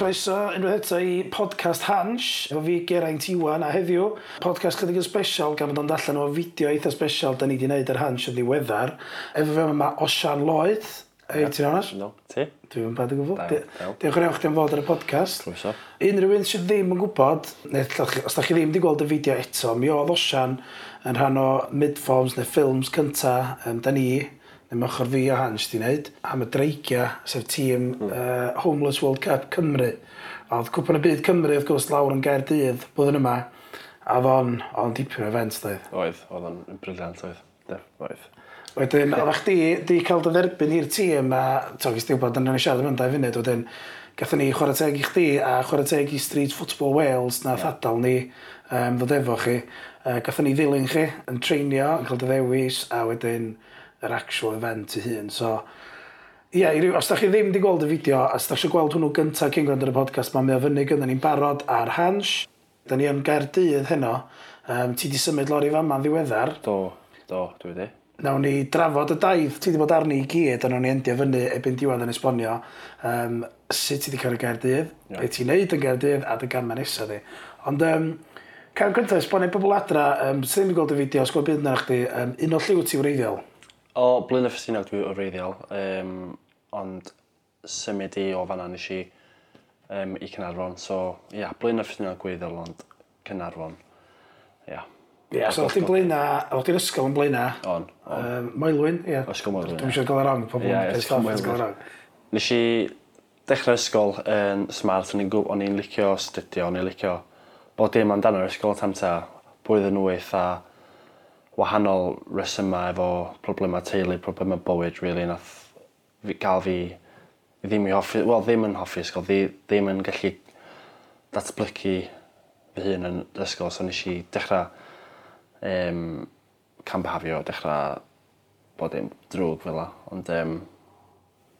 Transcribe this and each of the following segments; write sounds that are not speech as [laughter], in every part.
Croeso unrhyw eto i podcast Hans, efo fi Geraint Iwan, a heddiw podcast chydig yn special, gan fod o'n allan o fideo eitha special da ni wedi gwneud ar Hans yn ddiweddar. Efo fe yma Osian Lloyd, Ei, ti'n anas? No, ti? Dwi'n bad yn gwybod. Diolch yn ewch am fod ar y podcast. Croeso. Unrhyw un sydd ddim yn gwybod, neu os da chi ddim wedi gweld y fideo eto, mi oedd Osian yn rhan o midforms neu ffilms cynta, um, da ni, neu ochr fi o Hans di wneud, am y dreigia, sef tîm mm. uh, Homeless World Cup Cymru. A oedd cwpan y byd Cymru, wrth gwrs, lawr yn Gaerdydd, blwyddyn yma, a ddon, o'n dipyn o event, doedd. Oedd, oedd o'n briliant, oedd. De, oedd. Wedyn, oeddech chdi di cael dy dderbyn i'r tîm, a to, gys di wybod, dyna ni siarad ymwneud dau funud, wedyn, gathen ni chwarae teg i chdi, a chwarae teg i Street Football Wales, na yeah. thadal ni, um, ddod efo chi. Uh, gathen ni ddilyn chi, yn treinio, yn cael dy ddewis, a wedyn, yr actual event i hun. So, Ie, yeah, os da chi ddim wedi gweld y fideo, a os da chi gweld hwnnw gyntaf cyn gwrando ar y podcast, mae o fyny gyda ni'n barod ar Hans. Da ni yn Gaerdydd heno. Um, ti di symud lori fama'n ddiweddar. Do, do, dwi wedi. Nawn ni drafod y daith, ti wedi bod arni i gyd, a nawn ni endio fyny ebyn diwedd yn esbonio um, sut ti wedi cael y Gaerdydd, yeah. beth ti'n neud yn Gaerdydd a dy gamau nesaf di. Ond um, cam cyntaf, esbonio pobl adra, um, sydd ddim wedi gweld y fideo, os sgwyd byd na chdi, um, un o lliw ti wreiddiol. O, blyn y ffysinog dwi o reiddiol, um, ond symud i o fanna nes i um, i Cynarfon. So, ia, yeah, blyn y ffysinog gweiddiol, ond Cynarfon. Ia. Yeah. Ia, so oedd ti'n blaena, oedd ti'n ysgol yn blaena. On, on. Um, Moelwyn, ia. Yeah. Ysgol Moelwyn. Dwi'n siarad gael ar ong, pobl yn gael ar ong. Nes i dechrau ysgol yn smart, o'n i'n licio studio, o'n i'n licio bod dim amdano'r ysgol tam ta, bwyd yn wyth a wahanol resyma efo problemau teulu, problemau bywyd really, nath fi gael fi ddim i hoffi, wel ddim yn hoffi ysgol, ddi, ddim yn gallu datblygu fy hun yn ysgol, so nes i dechrau um, cambahafio, dechrau bod yn drwg fel la, ond um,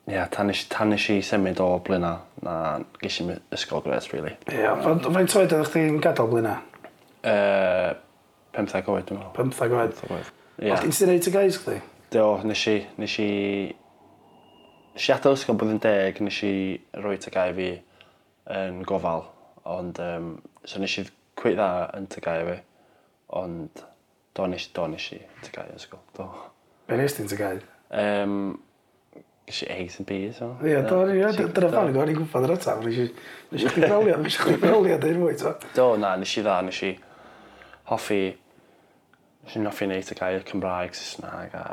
Ie, yeah, tan nes, tan nes i symud o Blina, na ges i ysgol gres, really. Ie, yeah, faint oed ydych chi'n gadael Blina? Uh, 15 oed, dwi'n meddwl. 15 oed? 15 oed. Ie. Oedd ti'n neud y gais chdi? Do, nes i... Nes i... Nes i adael ysgol bod yn deg, nes i roi y gau fi yn gofal. Ond, um, so nes i cwyt dda yn y gau fi. Ond, do nes, do nes i y gau ysgol, do. Be nes ti'n y gau? Um, Nes i A's and B's. Ie, dyna fan o'n i'n gwybod yr ataf. Nes i chdi brawliad, nes i chdi brawliad un fwy. Do, na, nes i dda, nes i hoffi, Nes i'n hoffi neud y gair Cymraeg, Saesneg a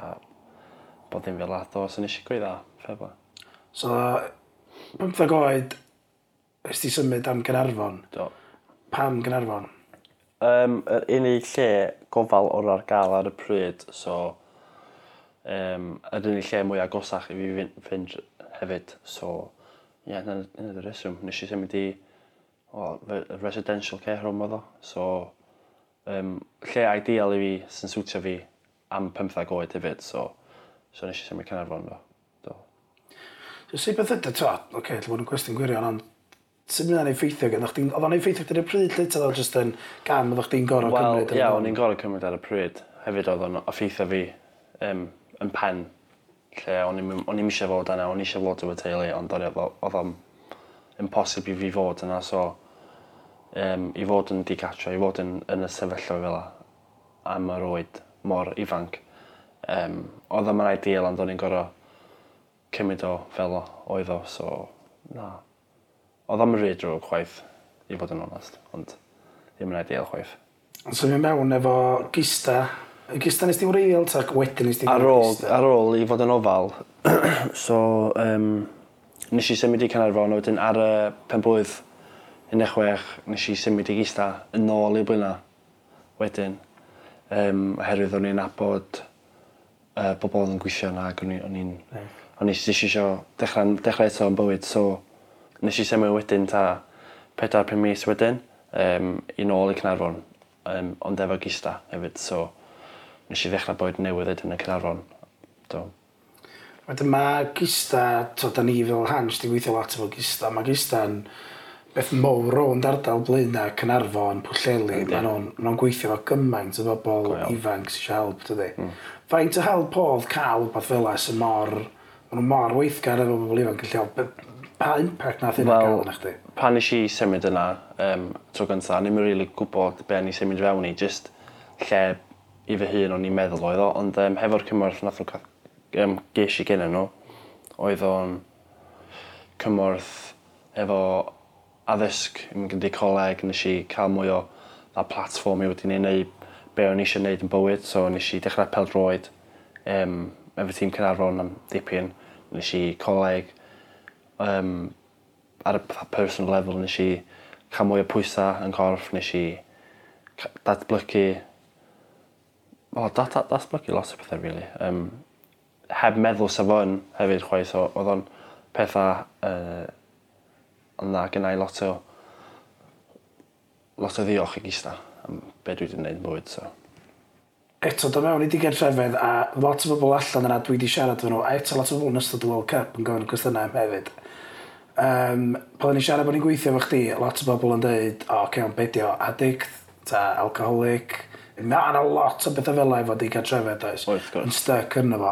bod ddim fel ato, so nes i gweud dda, ffebla. So, 15 oed, ys ti symud am Gynarfon? Do. Pam Gynarfon? Um, yr unig lle gofal o'r ar gael ar y pryd, so um, yr unig lle mwy agosach i fi fynd, fynd hefyd, so ie, yeah, yna y reswm. Nes i symud i o, residential care home oedd o, so um, lle ideal i fi sy'n swtio fi am 15 oed hefyd, so, so nes i symud Cynarfon do. do. So, sut beth ydy, to, oce, okay, bod yn gwestiwn gwirion, ond sut mynd yn effeithio gan, Oedd o'n effeithio gyda'r pryd, lle ta oedd jyst yn gam, oedd chdi'n gorau well, cymryd? Wel, ie, o'n i'n gorau cymryd ar y pryd. Hefyd oedd o'n effeithio fi um, yn pen, lle o'n i'n eisiau fod yna, o'n i eisiau fod o'r teulu, ond oedd o'n imposib i fi fod yna, so um, i fod yn digatio, i fod yn, yn y sefyllfa fel yna am yr oed mor ifanc. Um, oedd yma'n ideal ond o'n i'n gorau cymryd o fel o, oedd o, so na. Oedd am rhaid drwy chwaith, i fod yn onest, ond ddim yn ideal chwaith. Ond so mi mewn efo gista, y gista nes ti'n wreiddiol ta wedyn nes ti'n ar ôl, ar ôl i fod yn ofal, [clears throat] so um, nes i symud i Cynarfon, a wedyn ar y penblwydd un deg chwech nes i symud i gista yn ôl i bwyna wedyn. Um, oherwydd o'n i'n abod uh, bobl yn gweithio yna ac o'n i'n... O'n i eisiau dechrau, dechrau eto yn bywyd, so nes i symud wedyn ta 4-5 mis wedyn um, i nôl i Cynarfon, um, ond efo gista hefyd, so nes i ddechrau bywyd newydd edrych yn y Cynarfon. Do. Wedyn mae gista, to, da ni fel hans, di weithio lot efo gista, mae gista'n... Yn beth mowr o'n ardal Blaena, Cynarfon, Pwllheli, mae nhw'n ma gweithio fo gymaint o bobl ifanc sy'n help, dydy. Mm. Faint o help oedd cael rhywbeth fel as y mor, mae nhw'n mor weithgar efo bobl ifanc yn lleol. Pa impact nath hynna well, gael na chdi? Pan nes i symud yna, um, tro gyntaf, ni'n really gwybod be ni symud fewn i, just lle i fy hun o'n i'n meddwl oedd o, ond um, hefo'r cymorth nath nhw um, geis i gen nhw, oedd o'n cymorth efo addysg yn gyda coleg, nes i cael mwy o a platform i wedi i wneud be o'n eisiau wneud yn bywyd. So nes i dechrau peldroed um, efo tîm Cynarfon am dipyn. Nes i coleg um, ar y personal level nes i cael mwy o pwysau yn corff. Nes i datblygu O, oh, dat, dat, datblygu lot o pethau, really. Um, heb meddwl sef o'n hefyd chwaith, so, oedd o'n pethau uh, ond na gynnau lot o lot o ddiolch i Gista am be' dwi 'di gwneud yn bywyd so. Eto do' mewn i digen trefedd a lot o bobl allan yna dwi wedi siarad efo nhw a eto lot o bobl yn ystod y World Cup yn gofyn cwestiynau hefyd. um, pan o'n i'n siarad bod ni'n gweithio efo chdi lot o bobl yn dweud o oce ond be' addict ta alcoholic Mae yna lot o bethau fel efo digen trefedd Oes oes. Yn styc yno fo.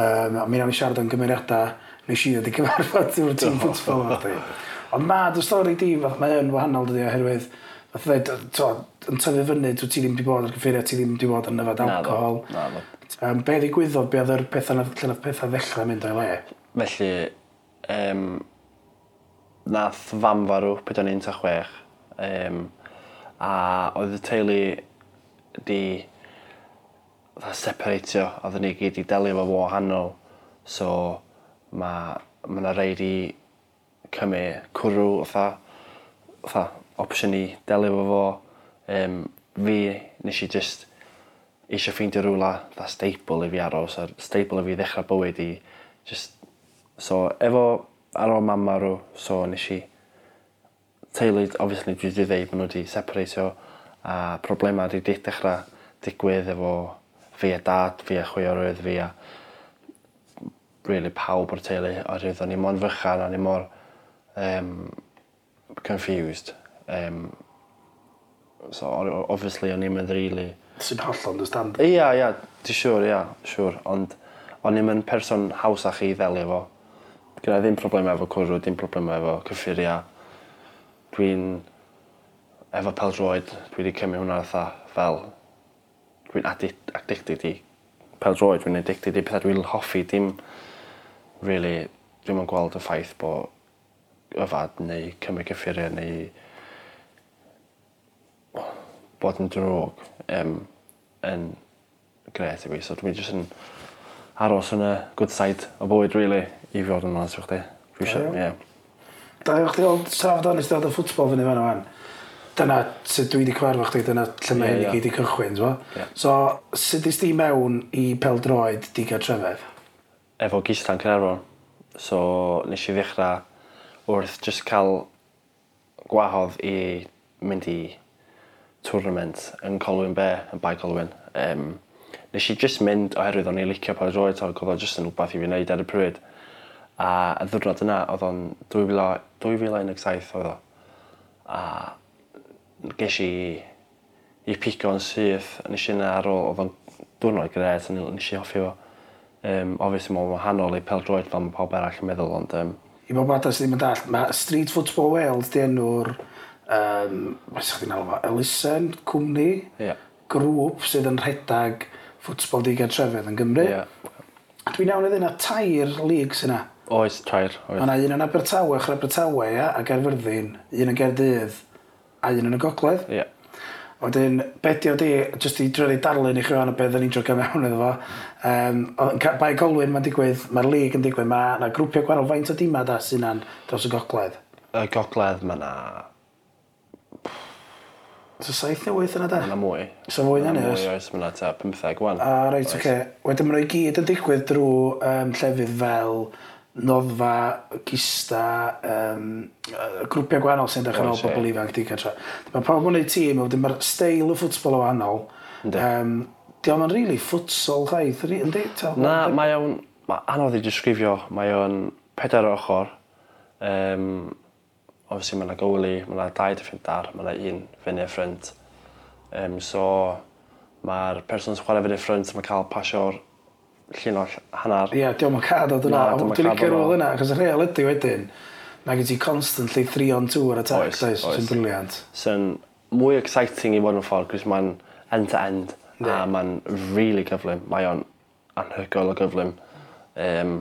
um, a mi nawn ni siarad o'n gymeriadau nes i ddod i cyfarfod yw'r tîm ffwtbol 'ma 'lly. [laughs] Ond na, dy stori di, mae yn wahanol dydi oherwydd, fath dweud, to, yn tyfu fyny, dwi ti ddim wedi bod ar gyffuriau, ti ddim wedi bod yn yfad alcohol. Na, na, Um, be ddigwyddodd, be oedd yr pethau, lle oedd pethau ddechrau mynd o'i le? Felly, um, nath fam farw, pyd o'n 16, um, a oedd y teulu di dda separatio, oedden ni gyd i delio efo wahanol, so mae ma yna ma rhaid i Cymu, cwrw, fatha, fatha opsiwn i delio efo fo. Um, fi, nes i just eisiau ffeindio rhywle fatha staple i fi aros, a staple i fi ddechrau bywyd i. Just, so, efo ar ôl mam marw, so nes i teulu, obviously, dwi wedi dweud maen nhw wedi separatio a problema wedi dechrau digwydd efo fi a dad, fi a chwiorydd, fi a really pawb o'r teulu oherwydd o'n i mor fychan, o'n i mor um, confused. Um, so, obviously, o'n i'n mynd. Really... Sy'n holl understand? Ia, ia, ti siwr, ia, siwr. Ond o'n i'n person person hawsach i ddelio efo. Gyda ddim problem efo cwrw, dim problem efo cyffuria. Dwi'n... Efo peldroed, dwi wedi cymryd hwnna fatha fel... Dwi'n addicted i peldroed, dwi'n addicted i pethau dwi'n hoffi, dim... Really, dwi'n gweld y ffaith bod yfad neu cymryd cyffuriau neu bod yn drwg um, yn gret i fi so dwi'n jyst yn aros yn y good side o bywyd really, i fod yn onast efo chdi. Dwi isio ie. Da iawn chdi ond trafod o'n ystod o ffwtbol fyny fan o'n. Dyna sut dwi wedi cyfarfo chdi, dyna lle mae hyn i gyd i cychwyn, t'bo? Yeah. So, sut ys ti mewn i peldroed digatrefedd? Efo Gistan Cynarfon. So, nes i ddechrau wrth just cael gwahodd i mynd i tournament yn Colwyn Be, yn Bai Colwyn. Um, nes i just mynd oherwydd o'n i licio pa roed o'r oedd o just yn rhywbeth i fi wneud ar y pryd. A y ddwrnod yna oedd o'n 2017 oedd o. A ges i i pico yn syth, a nes i yna ar ôl, oedd o'n diwrnod gred, a nes i hoffi fo. Um, obviously mae'n wahanol i pel droed fel mae pawb arall yn meddwl, ond um, i bob adeg sydd ddim yn dall, mae Street Football Wales di enw'r, um, mae'n beth chi'n alw fo, Elusen, cwmni, yeah. grŵp sydd yn rhedag ffwtbol digartrefedd yn Gymru. Yeah. Dwi'n iawn iddyn nhw tair lig sy'n Oes, tair. Oes. Mae un yn Abertawe, chwer Abertawe, ia, a Gerfyrddin, un yn Gerdydd, a un yn y Gogledd. Yeah. A wedyn, bedio di, jyst i drwy'r darlun i chi o'n y beth ni'n drwy'r mewn iddo fo. Um, Mae golwyn mae'n digwydd, mae'r lig yn digwydd, mae yna grwpiau gwahanol faint o dima da sy'n an dros y gogledd. Y gogledd mae yna... So saith neu wyth yna da? Mae yna mwy. So mwy na ni? Mwy oes, mae yna ta 15 gwan. A ah, reit, oce. Okay. Wedyn mae'n nhw i gyd yn digwydd drwy um, llefydd fel noddfa, gista, um, grwpiau gwahanol sy'n dechrau ôl bobl ifanc di cartra. Mae pawb yn gwneud tîm, wedyn mae'r steil y ffwtsbol o wahanol. Um, Diolch yn rili ffutsol ffwtsol chwaith, yndi? Na, mae o'n... Mae anodd i disgrifio. Mae o'n pedair ochr. Um, obviously, mae yna goli, mae yna dau dyffyndar, mae yna un fyny y ffrynt. Um, so, mae'r person sy'n chwarae fyny ffrynt, mae'n cael pasio'r llun o'r hanner. Ie, yeah, diolch yn cael dod yna. Dwi'n licio rôl yna, achos y rheol ydy wedyn, mae gen ti constantly 3 on 2 ar attack, oes, does, sy'n briliant. Sy'n mwy exciting i fod yn ffordd, cos mae'n end-to-end, yeah. a mae'n really gyflym. Mae o'n anhygoel o gyflym. Um,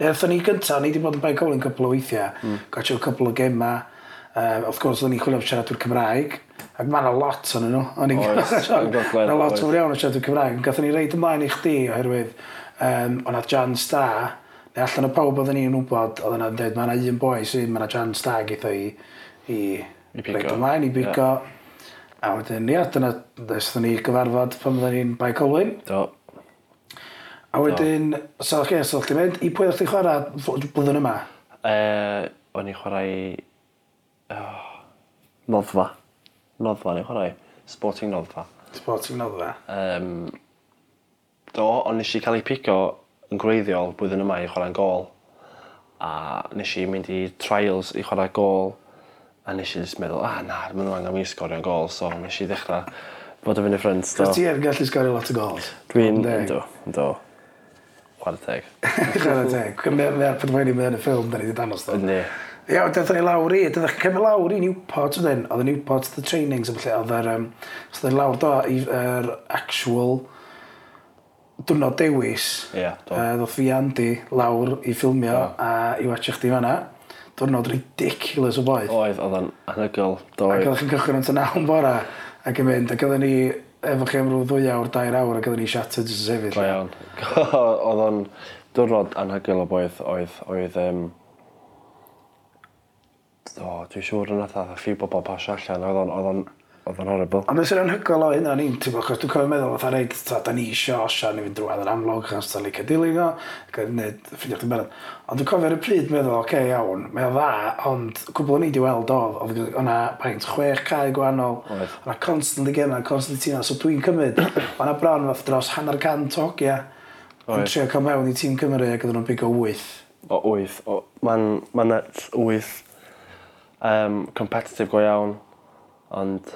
Nethon ni gyntaf, ni wedi bod yn bai Colin cwpl o weithiau, mm. gotio cwpl o gemau, Uh, of course, o'n i'n chwilio am siaradwyr Cymraeg, ac mae yna lot o'n nhw. O'n i'n gwneud lot o'n iawn o siaradwyr Cymraeg. Gatho ni reid ymlaen i chdi oherwydd um, o'na Jan da, neu allan o pawb oedden ni'n wybod, oedden nhw'n dweud, mae yna un boi sy'n, mae yna Jan da gyda i, i, I reid ymlaen, i bigo. Yeah. A wedyn, ia, dyna, ddysdyn ni gyfarfod pan oedden ni'n bai colwyn. Do. A wedyn, so, okay, so, chi'n mynd, i pwy o'ch chi'n chwarae blwyddyn yma? Uh, o'n i'n chwarae Oh, noddfa. Noddfa neu chwarae. Sporting noddfa. Sporting noddfa? Um, do, ond nes i cael ei pico yn gwreiddiol blwyddyn yma i chwarae'n gol. A nes i mynd i trials i chwarae gol. A nes i just meddwl, ah na, maen nhw angen mi sgorio'n gol. So nes i ddechrau bod yn fynd i ffrind. Cos ti yn gallu sgorio lot o gols? Dwi'n, do, do. Eh, chwarae teg. [laughs] Chwarae teg. Mae'r penfynu yn y ffilm, da ni wedi danos, do. Ne. Ia, oedd ni lawr i, dydych chi'n cymryd lawr i Newport ydyn, oedd y Newport the trainings yn lle, oedd yr, um, oedd yn lawr do, i'r actual dwrnod dewis, yeah, uh, ddodd fi Andy lawr i ffilmio oh. a i watcha chdi fanna. Dwrnod ridiculous o boedd. Oedd, oedd yn anhygol. Ac oedd chi'n cychwyn yn tynawn bora ac yn mynd, ac oedd ni efo chi am rhyw ddwy awr, dair awr, ac oedd ni shattered jyst sefyll. [laughs] Oedd o'n diwrnod anhygol o boedd, oedd, oedd, um, Do, dwi'n siŵr yn atho, a ffi bobl pasio allan, oedd o'n, oedd o'n, oedd o'n horrible. Ond ysyn anhygol o hynna, ni'n tybo, chos dwi'n cofio meddwl, oedd rhaid, ta, da ni isio osia, ni fynd drwad yr amlwg, chas ta'n licio dilyn o, gwneud ffrindiau chdi'n barod. Ond dwi'n cofio ar y pryd meddwl, oce, okay, iawn, mae o dda, ond cwbl o'n i di weld oedd, oedd o'na paint chwech cae gwahanol, o'na constant i gemau, constant i tina, so dwi'n cymryd, o'na bron fath dros hanner cant o hogia, yn trio cael mewn i tîm Cymru ac oedden nhw'n bigo wyth. O 8, mae'n ma 8 um, competitive go iawn, ond...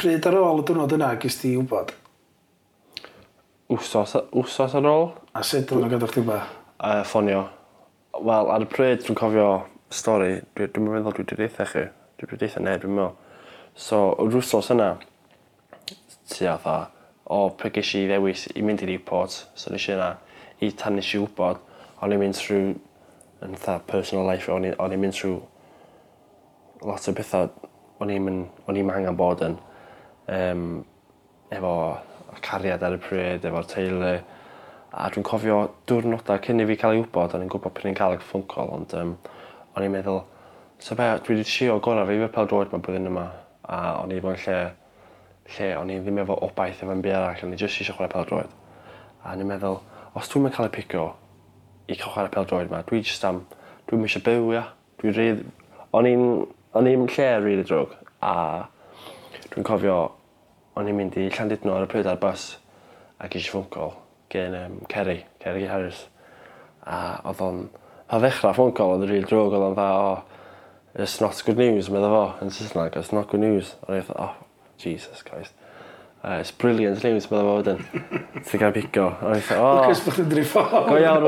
Pryd ar ôl y diwrnod yna, gys ti wybod? Wsos, wsos ar ôl. A sut dwi'n gwneud o'ch ti'n ba? Uh, ffonio. Wel, ar y pryd dwi'n cofio stori, dwi'n dwi meddwl dwi wedi deitha chi. Dwi wedi deitha neb, dwi'n meddwl. So, yr wsos yna, ti a dda, o pryd ges i ddewis i mynd i report, so nes i yna, i tan nes i wybod, o'n i'n mynd trwy yn 'tha personal life o'n i o'n i'n mynd trwy lot o bethau o'n i'n o'n i'n angen bod yn um, efo cariad ar y pryd efo'r teulu a dwi'n cofio diwrnodau cyn i fi cael ei wybod o'n i'n gwybod pryd i'n cael y ffon call ond um, o'n i'n meddwl so be' dwi wedi trio gora' fi fel pel droed mae blwyddyn yma? A o'n i mewn lle lle o'n i ddim efo obaith efo'n byd arall o'n i jyst eisiau chwarae pel droed A o'n i'n meddwl os dwi'n yn cael ei pigo i cael chwarae pel droed yma. Dwi jyst am... Dwi'm eisiau byw, ia. Dwi redd... O'n i'n... O'n i'n lle rili drwg a dwi'n cofio o'n i'n mynd i Llandudno ar y pryd ar bus ac eisiau phone call gen um, Kerry, Kerry Harris. A oedd o'n... pa ddechrau phone call oedd yn rili drwg, oedd o'n dda, o, it's not good news, meddwl fo, yn Saesneg, it's not good news. O'n i'n oh, Jesus Christ. Uh, It's brilliant news, mae'n fawr wedyn. [laughs] Ti'n cael pigo. A o'n i dweud, o... Lwcus bod chi'n drif Go iawn,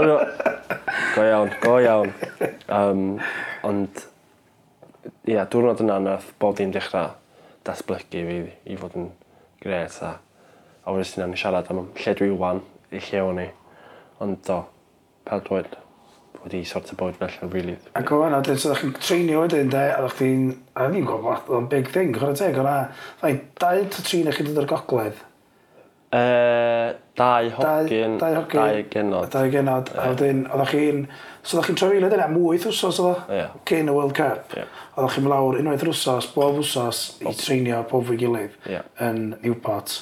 go iawn, go iawn. Um, ond, ia, yeah, diwrnod yna nath bob dim dechrau datblygu fi i fod yn gret. A, a wedyn sy'n siarad am lle dwi wan, i lle o'n i. Ond do, pel dweud wedi sort sortio bod yn allan, really. Ac o fanna, dyn, so ddech chi'n treinio wedyn, de, a ddech chi'n, a fi'n gwybod, oedd o'n big thing, chwarae teg, o'na, ddau, dau to tri na chi'n dod o'r gogledd? E, dau hogyn, dau, hogyn, dau genod. Dau genod, a wedyn, oeddech chi'n, so ddech chi'n trafeilio dyna, mwyth wsos oedd o, cyn y World Cup. Yeah. Oeddech chi'n lawr unwaith wsos, bob wsos, i treinio pob fwy gilydd yeah. yn Newport.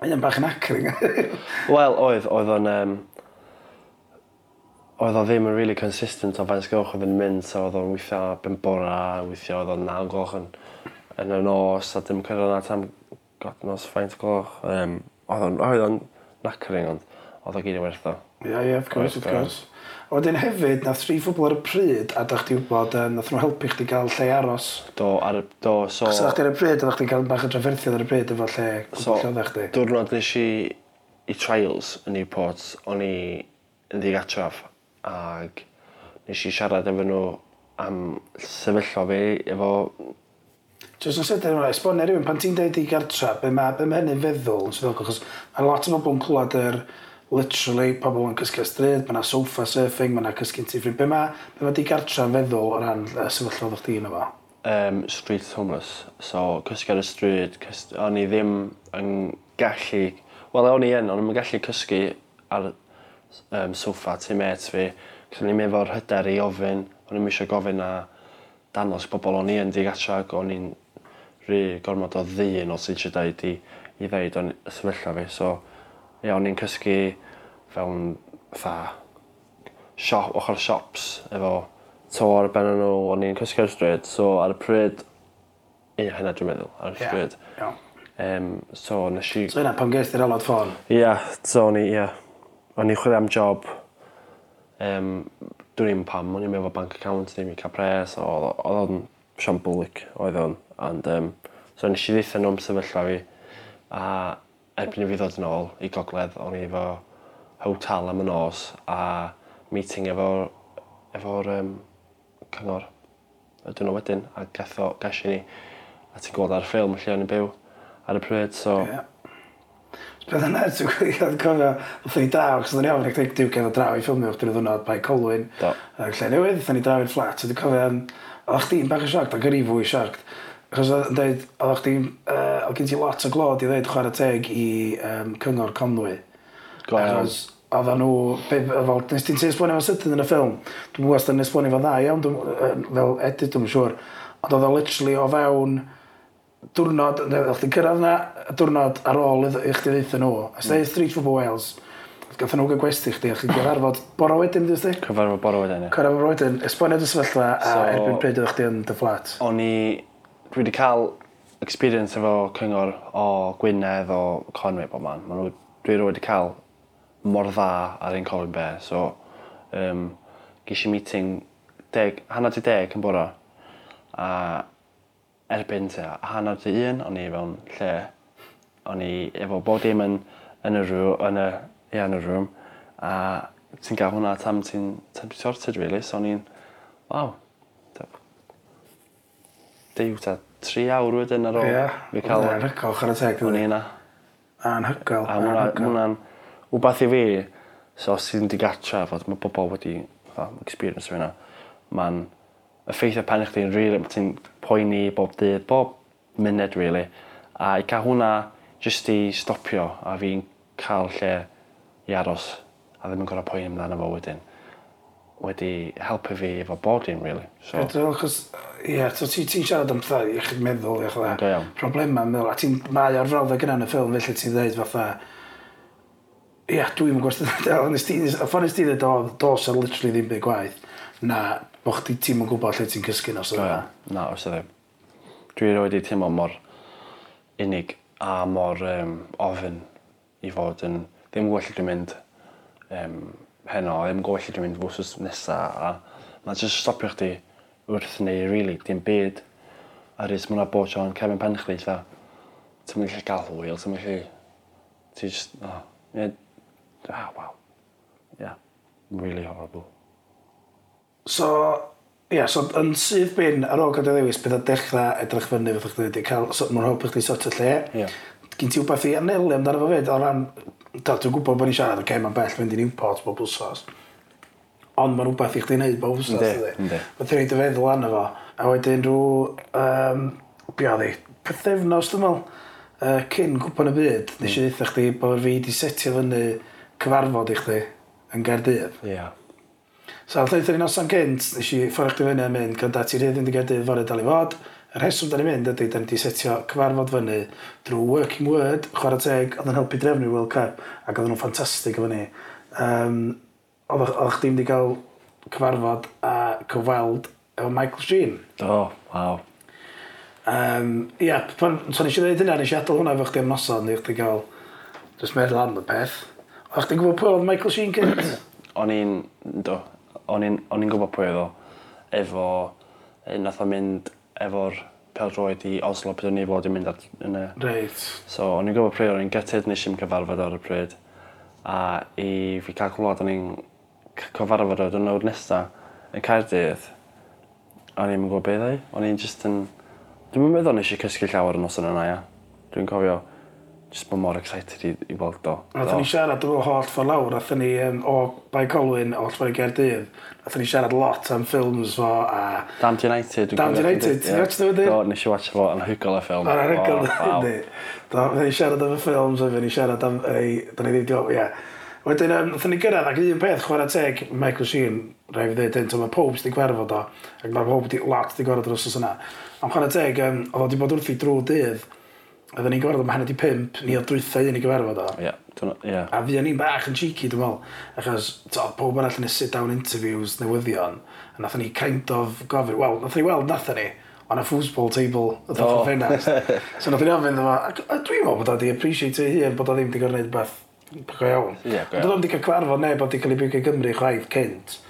Mae'n bach yn acring. [laughs] Wel, oedd, oedd o'n... Um, oedd o ddim yn really consistent o faint sgwch oedd yn mynd so oedd o'n weithio ben bora weithio oedd o'n naw gloch yn yn y nos a 'dyn cyrradd 'na tan godnos faint gloch Um, oedd o'n oedd o'n nacring, ond oedd o gyd i werth o. Ie ie of course of course. A wedyn hefyd, nath tri ffwbl ar y pryd, a dach chi wybod, um, nath nhw helpu chdi gael lle aros. Do, ar y, do, so... Chos ar y pryd, oeddech chdi'n cael bach o drafferthiad ar y pryd efo lle so, oeddech chdi. Diwrnod nes i i trials yn Newport, o'n i yn ddigatraf, ag nes i siarad efo nhw am sefyllfa fi efo... Jyst yn sydyn yma, esbonio rhywun, pan ti'n dweud i gartra, be mae ma hynny'n feddwl yn sefyllfa, achos mae lot o bobl yn clywed yr literally pobl yn cysgu stryd, mae yna sofa surfing, mae yna cysgu'n tifrin. Be mae be ma, di gartra yn feddwl o ran y sefyllfa oedd chi yna fo? Um, street homeless. So, cysgu ar y stryd, cys... o'n i ddim yn gallu... Wel, o'n i yn, o'n i'n gallu cysgu ar um, soffa tu met fi 'c'os o'n i'm efo'r hyder i ofyn o'n i'n eisiau gofyn a danos pobol o'n i yn ddigatra ag o'n i'n rhy gormod o ddyn o os eisiau dweud i i ddeud o'n y sefyllfa fi so ie o'n i'n cysgu fewn fa siop, ochr siops efo to ar ben nhw, o'n i'n cysgu ar y stryd so ar y pryd ie, hynna dwi'n meddwl ar y stryd. Ia iawn. Yym so nes i... So yna, pan gest i'r alod ffôn? Ie, yeah, so o'n i ia. O'n i'n chwilio am job um, dwi'n i'm pam o'n i'm efo bank account ddim i cael pres odd o odd o'n siom bwlic oedd o'n and um, so nes i ddeitha nhw'n sefyllfa fi a erbyn i fi ddod yn ôl i gogledd o'n i efo hotel am y nos a meeting efo efo'r um, cyngor y diwrnod wedyn a gath o... Gesh i a ti'n gweld ar y ffilm lle o'n i'n byw ar y pryd so... Ie. Beth yna, ti'n gwybod cofio, oedd ni draw, chos oedd ni ofyn eich dweud diwgen o draw i ffilmio, chdi'n ddwnod bai Colwyn, ac lle newydd, oedd ni draw i'r fflat, so dwi'n cofio, oedd chdi'n bach yn sioct, ac yn i fwy sioct, achos oedd dweud, oedd chdi, oedd gen ti lot o glod i ddweud chwarae teg i um, cyngor Conwy. Achos oedden nhw, fel, nes ti'n esbonio fo sydyn yn y ffilm, dwi'n gwybod os dwi'n esbonio fo dda iawn, fel edit, dwi'n siŵr, ond oedd o literally o fewn, diwrnod, oedd chdi'n cyrraedd yna, y diwrnod ar ôl i chdi ddeitha nhw. A sydd mm. Street Football Wales, gath nhw gael gwesti chdi, a chdi'n gyfarfod bora wedyn, dwi'n sti? Cyfarfod bora wedyn, ie. Cyfarfod bora wedyn, esbonio dy sefyllfa a so, erbyn pryd ydych chdi yn dy fflat. O'n i, dwi wedi cael experience efo cyngor o Gwynedd, o Conwy, bob man. Ma nhw, dwi wedi cael mor dda ar ein coleg be, so um, gysi meeting deg, hanner ti deg yn bora, a erbyn tua hanner dy un, o'n i fewn lle. O'n i efo bod dim yn, yn y rŵ, yn y, ia, yn y rŵm. A ti'n gael hwnna tam ti'n tam ti sorted, really. So o'n i'n, waw. Deu ta tri awr wedyn ar ôl. Ie, yeah, cael... i'n hygol, chan y teg. O'n i'n anhygol. A hwnna'n wbath i fi, so os ti'n digatra, fod mae bobl wedi experience fi yna, mae'n effeithio pen chdi'n rili, ti'n poeni bob dydd, bob munud rili. A i cael hwnna jyst i stopio a fi'n cael lle i aros a ddim yn gorau poeni amdano fo wedyn wedi helpu fi efo bod un, really. So. Edrych, achos, ie, yeah, so ti'n ti siarad am pethau iechyd meddwl, iech dda, iawn. problema meddwl, a ti'n mae o'r frawddau gyda yn y ffilm, felly ti'n dweud fatha, ie, yeah, dwi'n gwybod, nes ti, y ffordd nes ti dweud, do, dos ar literally ddim byd gwaith, na Bo chdi ti'n yn gwybod lle ti'n cysgu'n os yna? Na, os yna. Dwi erioed wedi teimlo mor unig a mor um, ofyn i fod yn... Ddim yn gwybod dwi'n mynd um, heno, ddim yn gwybod dwi'n mynd fwsws nesaf. A mae jyst stopio chdi wrth neu, really, dim byd. A rys mwna bod John Kevin Pen chdi, dda. Ti'n mynd gallu gael hwyl, ti'n mynd gallu... Ti'n just... Oh, yeah. Ah, wow. Yeah. Really horrible. So, ia, so yn sydd bin ar ôl gyda ddewis, bydd o dechrau edrych fyny fyddwch chi wedi cael, so, mae'n helpu chdi sort o lle. Yeah. Gyn ti wbeth i anelu amdano fo fyd, o ran, da, dwi'n gwybod bod ni'n siarad, oce, okay, mae'n bell fynd i Newport bob wsos. Ond mae'n wbeth i chdi wneud bob wsos, ydy. Mae'n rhaid y feddwl anna fo. A wedyn rhyw, um, be oedd i, pethefnos, dwi'n meddwl, uh, cyn gwpan y byd, mm. nes i ddeitha chdi bod fi wedi setio fyny cyfarfod i chdi yn Gaerdydd. Yeah. So, dweud yr un noson cynt, nes i ffordd chdi fyny yn mynd, gyda ti rydyn yn gydydd fore dal i fod. Y rheswm da ni'n mynd ydy, da ni wedi setio cyfarfod fyny drwy Working Word, chwarae teg, oedd yn helpu drefnu World Cup, ac oedd nhw'n ffantastig o fyny. Um, oedd chdi wedi cael cyfarfod a cyfweld efo Michael Sheen. Do, oh, waw. Um, ia, yeah, pan so nes i ddweud hynna, nes i adael hwnna efo chdi am noson, nes i gael jyst meddwl am y peth. O'ch chdi'n gwybod pwy oedd Michael Sheen cynt? O'n i'n, do, o'n i'n gwybod pwy oedd o. Efo, nath o mynd efo'r pêl-droed i Oslo pryd o'n i fod i mynd at yna. Reit. So, o'n i'n gwybod pryd o'n i'n gytid nes i'n cyfarfod ar y pryd. A i fi cael clywed o'n i'n cyfarfod o'r dynod nesa, yn Caerdydd. O'n i'n gwybod beth ei. O'n i'n just yn... Dwi'n meddwl nes i cysgu llawer yn noson yna, ia. Dwi'n cofio just bod mor excited i, i weld o. Nath ni siarad efo holl ffordd lawr, nath ni um, o Bai Colwyn, holl ffordd i Gerdydd, nath ni siarad lot am ffilms fo a... Damned United. Damned United, ti'n watch dwi wedi? Do, nes i watch fo yn hygol y ffilm. Ar Yn hygol, ynddi. Do, nath ni siarad am y ffilms, nath ni siarad am... Da ni ddim diolch, ie. Wedyn, um, nath ni gyrraedd ac un peth chwarae teg Michael Sheen, rai fi ddweud, mae pob sydd wedi gwerfod o, ac mae pob wedi lot wedi gwerfod dros os yna. Am chwarae teg, um, oedd o wedi bod wrthi drwy dydd, Oedden ni'n gorfod am hanner di pimp, ni oedd dwythau yn ei gyfarfod o. Ie, ie. A fi o'n i'n bach yn cheeky, dwi'n meddwl, achos to, pob arall yn y sit-down interviews newyddion, a nath ni kind of gofyn, wel, nath ni weld nath ni, on a foosball table y ddoch o ffenast. [laughs] So nath ni'n ofyn ddo, a dwi'n meddwl bod o di appreciate ei hun, bod o ddim di gorfod gwneud beth go iawn. Ie, go iawn. Ond oedd di cael cyfarfod neb oedd di cael ei bywyd i Gymru chwaith cynt.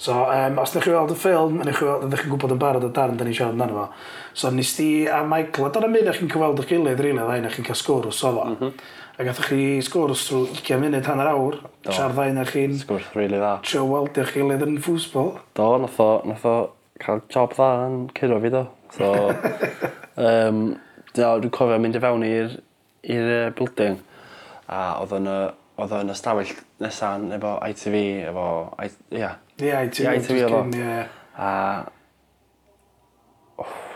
So, um, os ydych chi weld y ffilm, ydych chi'n gwybod yn barod y darn, da ni'n siarad amdano fo. So nes di a Michael, a dyna mynd eich chi'n cyfweld eich gilydd rili, dda un eich chi'n cael sgwrs o. Mm -hmm. A gathoch chi sgwrs trwy 20 munud hanner awr, Do. tra'r dda un eich chi'n... Sgwrs rili really dda. ...trio weld eich gilydd yn ffwsbol. Do, nath o, nath o cael job dda yn cyrra fi do. So, [laughs] um, dwi'n cofio mynd i fewn i'r uh, building, a oedd yn y oedd yn ystafell nesan efo ITV, efo... I- yeah. yeah, ITV, yeah, ITV, ITV, ITV, ITV, ITV, ITV,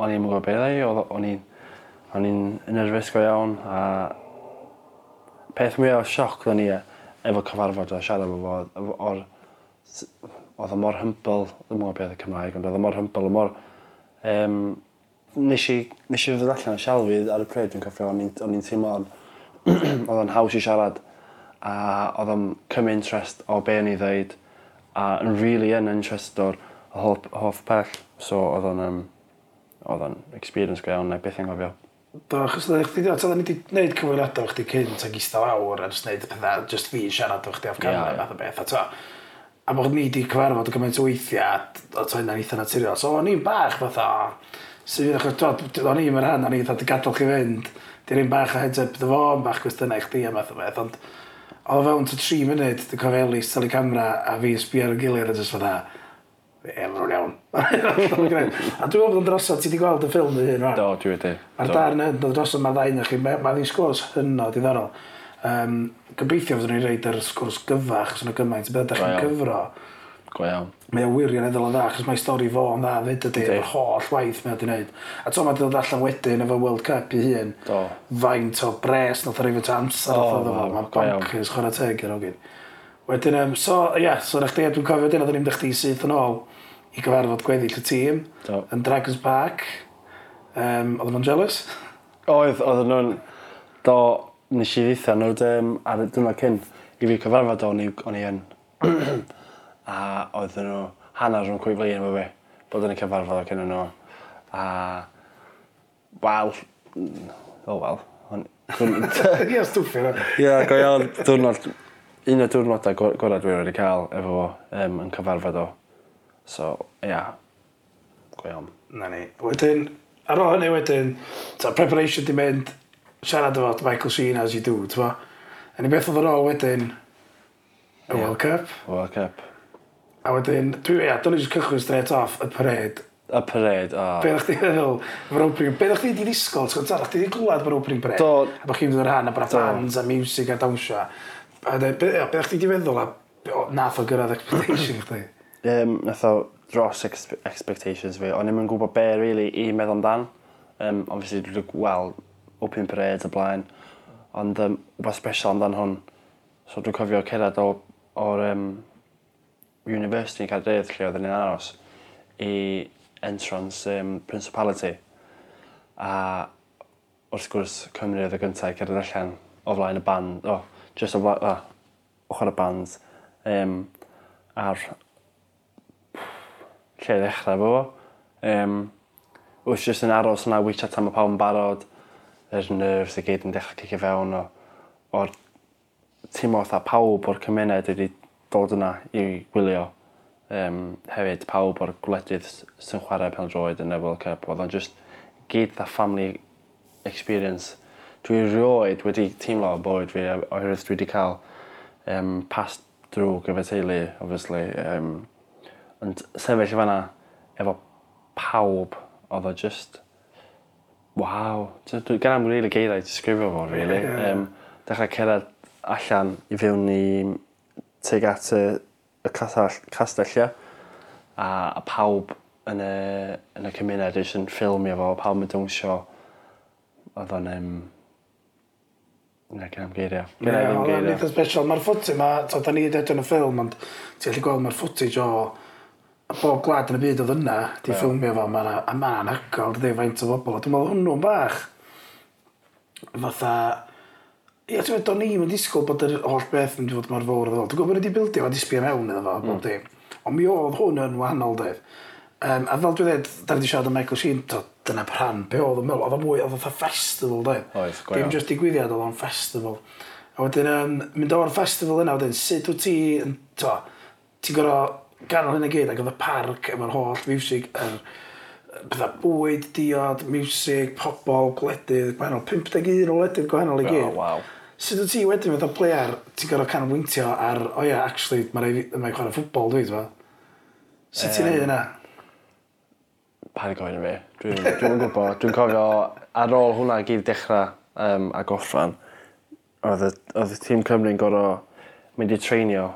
o'n i'n 'im beth gwbo be' e, o'n i'n o'n i'n nerfus go iawn a peth mwy o sioc o'n i yy efo cyfarfod a siarad efo fo efo o'r s- odd o mor hymbyl ddim yn gwbo be' y Cymraeg ond oedd o mor hymbyl o mor um, nes i nes i fydd allan o sialfydd ar y pryd dwi'n cofio o'n i'n o'n i'n teimlo'n odd [clears throat] o'n haws i siarad a oedd o'n cymryd interest o be' o'n i ddeud a yn really yn interest o'r hoff, hoff pell. So oedd o'n um, oedd o'n experience go iawn neu beth yn gofio. Do, achos oedden chdi, oedden ni wedi gwneud cyfweliadau o'ch ti cynt ag eistedd lawr a jyst wneud pethau, jyst fi siarad o'ch ti Afghanistan yeah, yeah. fath o beth. A to, a bod ni wedi cyfarfod o gymaint o weithiau, a to yna'n eitha naturiol. So, o'n i'n bach fatha, sy'n fydd achos, o'n i'n mynd rhan, o'n i'n eitha gadael chi fynd, di'r un bach a heads up dy fo, bach gwestiynau chdi a math o beth, ond oedd fewn to 3 munud, dy cofeli, sali camera, a fi sbio ar y gilydd a jyst fatha, e, mae'n a dwi'n meddwl bod yn drosod, ti wedi gweld y ffilm dy hun, rhan? Do, dwi wedi. A'r darn yn dod drosod ma'r ddain chi, mae ddi'n sgwrs hynod i ddorol. Um, gobeithio fyddwn ni'n reid ar sgwrs gyfach, os yna gymaint, beth ydych chi'n gyfro. Go iawn. Mae o wirioneddol yn dda, achos mae stori fo yn dda fyd ydy, yr holl waith mae o wedi wneud. A to mae wedi dod allan wedyn efo World Cup i hun. Do. Faint o bres, nath o reifio amser, nath o ddefo. Mae'n bankers, chwarae teg i'r ogyn. Wedyn, um, so, ie, yeah, so na chdi, dwi'n cofio dyn, oedden ni'n dechdi syth yn ôl i gyfarfod gweddill y tîm, do. yn Dragons Park. Um, oedden nhw'n jealous? Oedd, oedden nhw'n... Do, nes i ddeitha nhw um, ar y dyma cyn. I fi cyfarfod o'n i, on i yn. a oedden nhw hanner rhwng cwy flin efo fi, bod yn y cyfarfod o cyn nhw. A, wel, O, wel. [laughs] Ie, stwffi na. Ie, go iawn, diwrnod, un o diwrnodau gorau dwi wedi cael efo fo um, yn cyfarfod o. So, ia, yeah. go iawn. Na ni. Wedyn, ar ôl hynny wedyn, ta preparation di mynd siarad efo Michael Sheen as you do, t'ma? A ni beth oedd ar ôl wedyn, y yeah. World Cup. World Cup. A wedyn, dwi, ia, dwi'n just cychwyn straight off y parade. Y parade, o. Oh. Beth chdi feddwl, fy'r opening, beth chdi di ddisgol, ti'n gwybod, chdi di glwad fy'r opening parade. Do. A bod chi'n dod yn rhan, a bod fans, a music, a dawnsio. A beth chdi di feddwl, a nath o gyrraedd expectation chdi? um, nath o dros ex expectations fi. O'n i'n gwybod be, really, i meddwl amdan. Um, obviously, dwi wedi gweld open parades y blaen. Ond um, wbeth special amdan hwn. So dwi'n cofio cerdded o'r um, university yn Caerdydd lle oedden ni'n aros i entrance um, Principality. A wrth gwrs Cymru oedd y gyntaf i cerdded allan o flaen y band, o, oh, just o flaen, oh, ochr y band, um, ar lle i ddechrau efo fo. Um, wrth jyst yn aros yna WeChat am y pawb yn barod, yr nerves i gyd yn dechrau cicio fewn o, o'r teimlo fatha pawb o'r cymuned wedi dod yna i wylio. Um, hefyd pawb o'r gwledydd sy'n chwarae pen droed yn y World Cup. Oedd o'n just gyd dda family experience. Dwi rioed wedi teimlo o bywyd fi oherwydd dwi wedi cael um, past drwy gyfer teulu, obviously. Um, Ond sefyll fanna efo pawb oedd o just... waw Gan am ga'l 'im rili geiriau i disgrifio fo rili. Um, dechrau cerdded allan i fewn i teg at y y castell castell? A a pawb yn y yn y cymuned jyst yn ffilmio fo pawb yn downsio. Oedd o'n Um, na gen geiria. Gennai ddim geiria. Ma'n eitha special. Mae'r footy 'ma t'od 'dan ni wedi edrych yn y ffilm ond ti'n gallu gweld mae'r footage o bob gwlad yn y byd oedd yna, di ffilmio fo, ma na, a ma'n anagol, dydy, faint o bobl. Dwi'n meddwl hwnnw'n bach, fatha, Ia, ti'n meddwl, do'n i'm yn disgwyl bod yr holl beth yn fod mor fawr ddol. Dwi'n gwybod bod wedi bildio a disbio mewn iddo fo, bob mm. dim. Ond mi oedd hwn yn wahanol, dweud. Um, a fel dwi'n dweud, da wedi siarad am Michael Sheen, to, dyna pran, be oedd yn meddwl, oedd o mwy, oedd o'n festival, dweud. Oedd, gwael. Dim just digwyddiad, oedd o'n festival. A wedyn, um, mynd o'r festival yna, wedyn, sut wyt ti, to, ti'n gorau ganol hyn y gyd, ac oedd y parc efo'r holl fiwsig, yr er, bwyd, diod, miwsig, pobl, gwledydd, gwahanol, 51 o wledydd gwahanol i gyd. Oh, wow. Sut wyt ti wedyn fath o player, ti'n gorfod canolbwyntio ar, o oh, ia, yeah, actually, mae'n mae chwarae ffwbol dwi, ti'n Sut ti'n um, neud yna? Pa'n i gofyn i mi. Dwi'n dwi, gwybod. Dwi'n cofio ar ôl hwnna gyd dechrau um, a goffran, oedd y, oedd y tîm Cymru'n gorfod mynd i treinio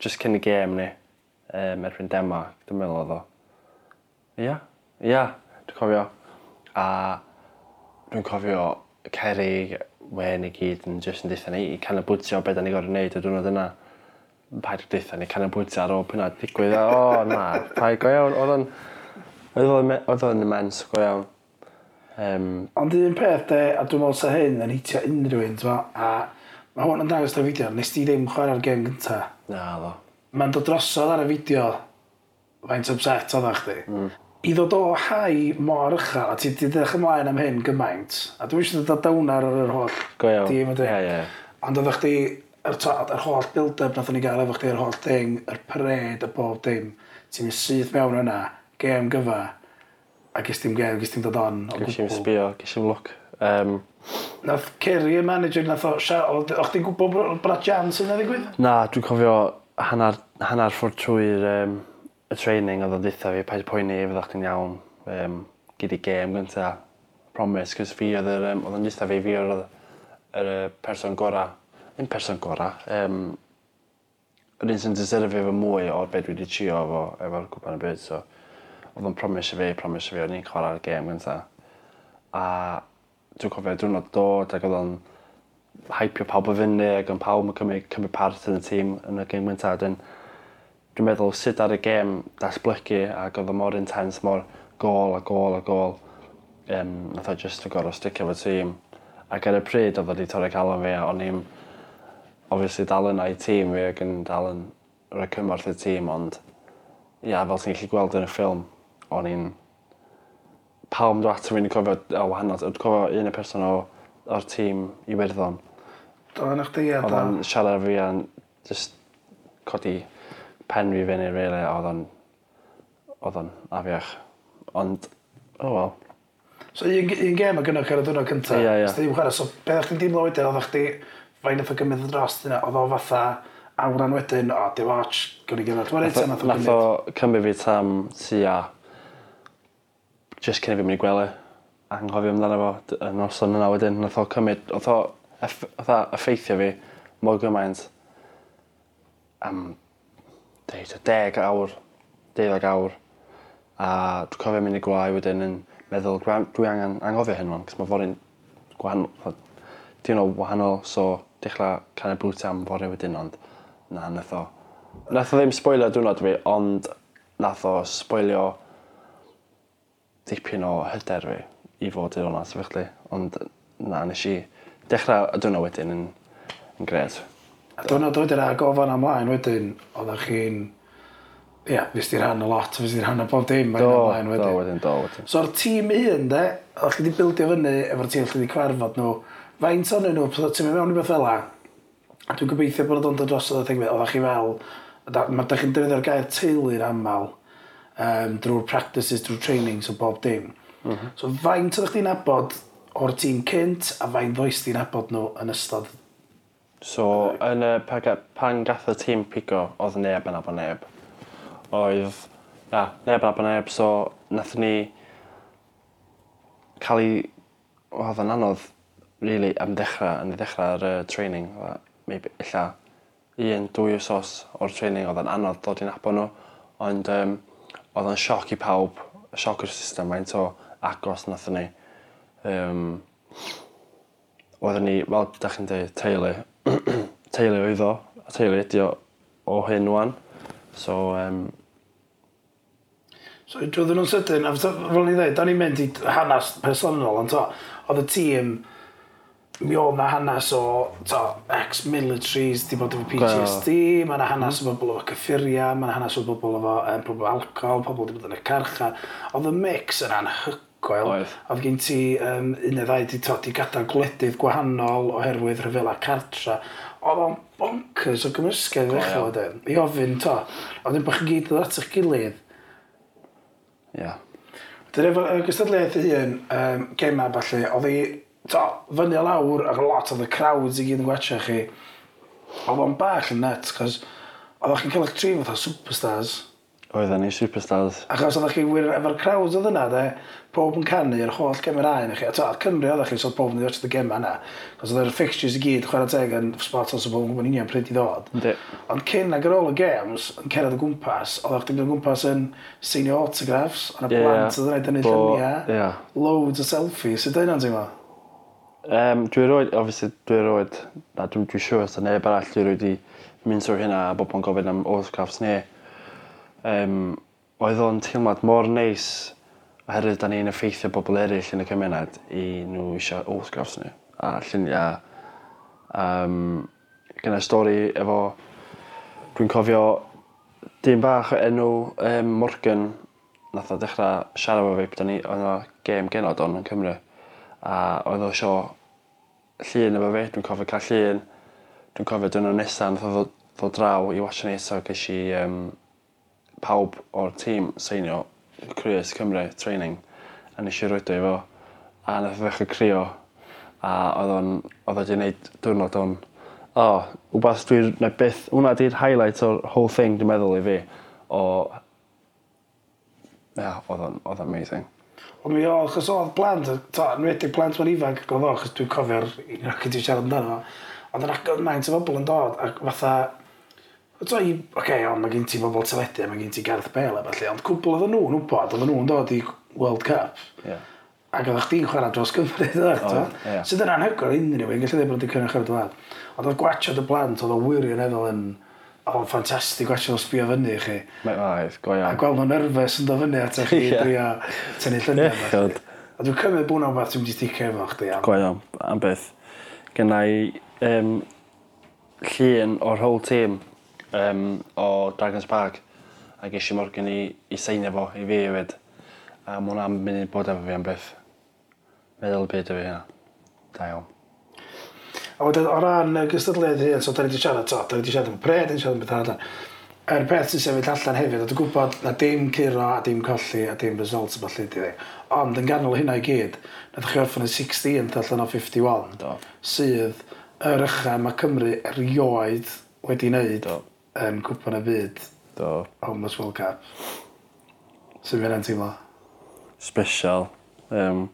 just cyn y gêm ni um, erbyn Denmark, dwi'n meddwl oedd o. Ia, ia, dwi'n cofio. A dwi'n cofio Ceri, Wen i gyd yn jyst yn deitha ni i canolbwyntio beth da ni gorau wneud y diwrnod yna. Paid deitha ni canolbwyntio ar ôl pwyna digwydd. O, oh, na, paid go iawn. Oedd o'n... Oedd o'n imens go iawn. Um, Ond un peth de, a dwi'n meddwl sa hyn yn hitio unrhyw un, a mae hwn yn dangos y fideo, nes ti ddim chwarae'r gem gyntaf. Na, ddo. Mae'n dod drosodd ar y fideo faint upset oedd chdi. Mm. I ddod o hau mor uchel, a ti wedi ddech ymlaen am hyn gymaint, a dwi eisiau dod down ar yr holl dim ydw i. Ond oedd chdi, yr, yr holl build-up nath ni gael efo chdi, yr holl thing, yr pared, y bob dim, ti'n mynd syth mewn yna, gem gyfa, a gys ti'n gem, gys ti'n dod on o gwbl. Gys ti'n sbio, gys ti'n look. Um, nath Kerry, y manager, nath o, o'ch ti'n gwybod bod jam sy'n ddigwydd? Na, dwi'n cofio hanner hanner ffordd trwy'r um, y training oedd o'n deutho fi paid â poeni fyddach chdi'n iawn um, gei di gêm gynta. Promise cys fi oedd yr um, oedd o'n deutha fi fi oedd yr yy person gora' un person gora' um, yr un sy'n deserfio fo mwy o'r be' dwi 'di trio efo efo'r cwpan y byd so oedd o'n promise i fi promise i fi o'n i'n chwarae'r gêm gynta. A dwi'n cofio diwrnod dod ac oedd o'n hypio pawb o fyny ac o'n pawb yn cymryd cymryd part yn y tîm yn y gêm gynta a dwi'n meddwl sut ar y gêm datblygu ac oedd o mor intense, mor gol a gol a gol. Um, nath o just o gorau sticio fo tîm. Ac ar y pryd oedd o wedi torri calon fi a o'n i'n obviously dal yna i tîm fi ac yn dal yn rhoi cymorth i'r tîm ond ia, fel ti'n gallu gweld yn y ffilm, o'n i'n pawb dwi ato fi'n cofio o wahanol, dwi'n cofio un y person o, o'r tîm i wirddon. Do, yn eich di a Oedd o'n siarad fi a'n just codi pen fi fyny rili oedd o'n oedd o'n afiach. Ond, oh well. So un, un gem o gynnwch ar y dwrnod cyntaf. Ie, ie. Sdi chwarae, so beth o'ch chi'n deimlo wedyn, oedd chdi fain oedd o gymryd y dros dyna, oedd o fatha awran wedyn, o, di watch, gwni i Dwi'n rhaid tan o. Nath o cymryd fi tam tua, just cyn i fi mynd i gwely, anghofio amdano fo, y noson yna wedyn, nath o cymryd, oedd o effeithio fi mor gymaint am deud tua deg awr deuddeg awr a dwi'n cofio mynd i gwlau wedyn yn meddwl gwraw dwi angen anghofio hyn o'n, 'c'os mae fory'n gwahanol, wel diwrnod wahanol so dechrau dechra cau bwt am fori wedyn ond na nath o nath o ddim sboilio diwrnod fi ond nath o spoilio dipyn o hyder fi i fod i'r onast efo chdi ond na nes i dechrau y diwrnod wedyn yn yn gred. A diwrnod wedyn a gofan amlaen wedyn, oeddech chi'n... Ia, yeah, fes ti rhan o lot, fes ti rhan o bob dim mae'n amlaen wedyn. Do, wedyn, do, wedyn. So, ar tîm un, de, oeddech chi wedi bildio fyny efo'r tîm lle wedi cwerfod nhw. Faint o'n nhw, pwyddo ti'n mynd mewn i beth fel la. a dwi'n gobeithio bod o'n dod drosodd o thing, oeddech chi fel, mae da chi'n defnyddio'r gair teulu'r aml um, drwy'r practices, drwy'r trainings o bob dim. Mm -hmm. So, faint oeddech chi'n abod o'r tîm cynt a faint ddoes ti'n abod nhw yn ystod So yn y pan, pan gath y tîm pigo, oedd neb yn abo neb. Oedd, na, neb yn abo neb, so nath ni cael ei... Oedd yn anodd, really, am ddechrau, yn ddechrau ar y uh, training. Maybe, illa, un, dwy wsos o'r training oedd yn anodd dod i'n abo nhw, ond um, oedd yn sioc i pawb, sioc i'r system, mae'n to agos nath ni. Um, oedden ni, fel da chi'n dweud, teulu, teulu oedd o a teulu ydi o o hyn wan. So um, So, drwyddyn nhw'n sydyn, a fel ni dweud, da ni'n mynd i hanes personol, ond to, oedd y tîm, mi oedd na hanes o to, ex-militaries, di bod efo PTSD, mae na hanes o bobl efo cyffuria, mae na hanes o bobl efo um, pobl alcohol, pobl di bod yn y carcha. Oedd y mix yn anhygoel anhygoel. Oedd. Oedd gen ti um, un neu ddau wedi todi gadael gwledydd gwahanol oherwydd rhyfela cartra. Oedd o'n bonkers o gymysgedd ddechrau oedd e'n. I ofyn to. Oedd e'n bach yn gyd ddod at eich gilydd. Ia. Yeah. Dyna efo y gystadleuaeth un, um, gema falle, oedd hi to, fyny lawr ac lot oedd y crowds i gyd yn gwachio chi. Oedd o'n bach yn net, cos oedd chi'n cael eich tri fath o superstars Oedden ni superstars. Achos oedd chi wir efo'r crowds oedd yna, de, pob yn canu, yr holl gemerau yna chi. A to, Cymru oedd chi, so pob yn ddiwrst y gema yna. Cos oedd yr fixtures i gyd, chwarae teg yn spot os o bobl yn gwybod union pryd i ddod. Ond cyn ag ar ôl y games, yn cerdd y gwmpas, oeddech chi'n mynd o gwmpas yn seinio autographs, ond y blant oedd yn ei dynnu lluniau, yeah. loads o selfies. Sut dyna'n teimlo? Um, dwi'n roed, obviously, dwi'n roed, na dwi'n dwi siŵr, os da neb arall dwi'n roed i mynd trwy hynna a bobl yn gofyn am autographs neu um, oedd o'n teimlad mor neis oherwydd da ni'n effeithio bobl eraill yn y cymuned i nhw eisiau autographs nhw a lluniau. Um, Gyna stori efo, dwi'n cofio dyn bach o enw um, Morgan nath o dechrau siarad efo fi, bod ni oedd o gêm genod o'n yn Cymru. A oedd o sio llun efo fi, dwi'n cofio cael llun. Dwi'n cofio dyn nhw nesaf nath o ddod draw i watch ni eto, i um, pawb o'r tîm seinio Cruis Cymru training a nes i rwydo i fo a nath o ddechrau crio a oedd o'n oedd o wedi wneud diwrnod o'n o oh, wbath dwi'n na byth hwnna di'r highlight o'r whole thing dwi'n meddwl i fi o ia oedd o'n oedd o'n amazing. Ond mi o, chos oedd blant, to, yn wedi'r blant ma'n ifanc oedd o, chos dwi'n cofio'r un o'r ac i siarad amdano, ond yn agor maint o bobl yn dod, ac fatha, Oedden i, oce, okay, ond mae gen ti bobl teledu, mae gen ti Gareth Bale a falle, ond cwbl oedd nhw'n wybod, oedd nhw'n dod i World Cup. Yeah. Ac oedd chdi'n chwarae dros Cymru, ddod, oh, yeah. sydd yn anhygoel unrhyw yn gallu ddim bod yn cynnwch ar y dwad. Ond oedd gwachod y blant, oedd o wirioneddol yn, o, ffantastig, gwachod o sbio fyny i chi. Mae'n maith, go iawn. A gweld nhw'n nerfus yn dod fyny at chi, yeah. drio tynnu lluniau. Yeah, a dwi'n cymryd bod nhw'n fath ti'n mynd i sticio efo chdi. Go iawn, am beth. Gynna i um, llun o'r whole team um, o Dragons Park a ges i Morgan i, i seinio fo i fi hefyd. A mae hwnna'n mynd i bod efo fi am beth Meddwl y byd efo hynna. Da iawn. A wedyn, o ran y gystadleuaeth hyn, so da ni wedi siarad to, da ni wedi siarad am pred, da ni wedi siarad am beth arall. Yr peth sy'n sefyll allan hefyd, a dwi'n gwybod na dim curo, a dim colli, a dim results yma lle di e? Ond yn ganol hynna i gyd, nath chi orffen yn 16th allan o 51, Do. sydd yr ychaf mae Cymru erioed wedi wneud. Do yn cwpan y byd Do. homeless World Cup. Sut mae hynna'n teimlo? Special. Um,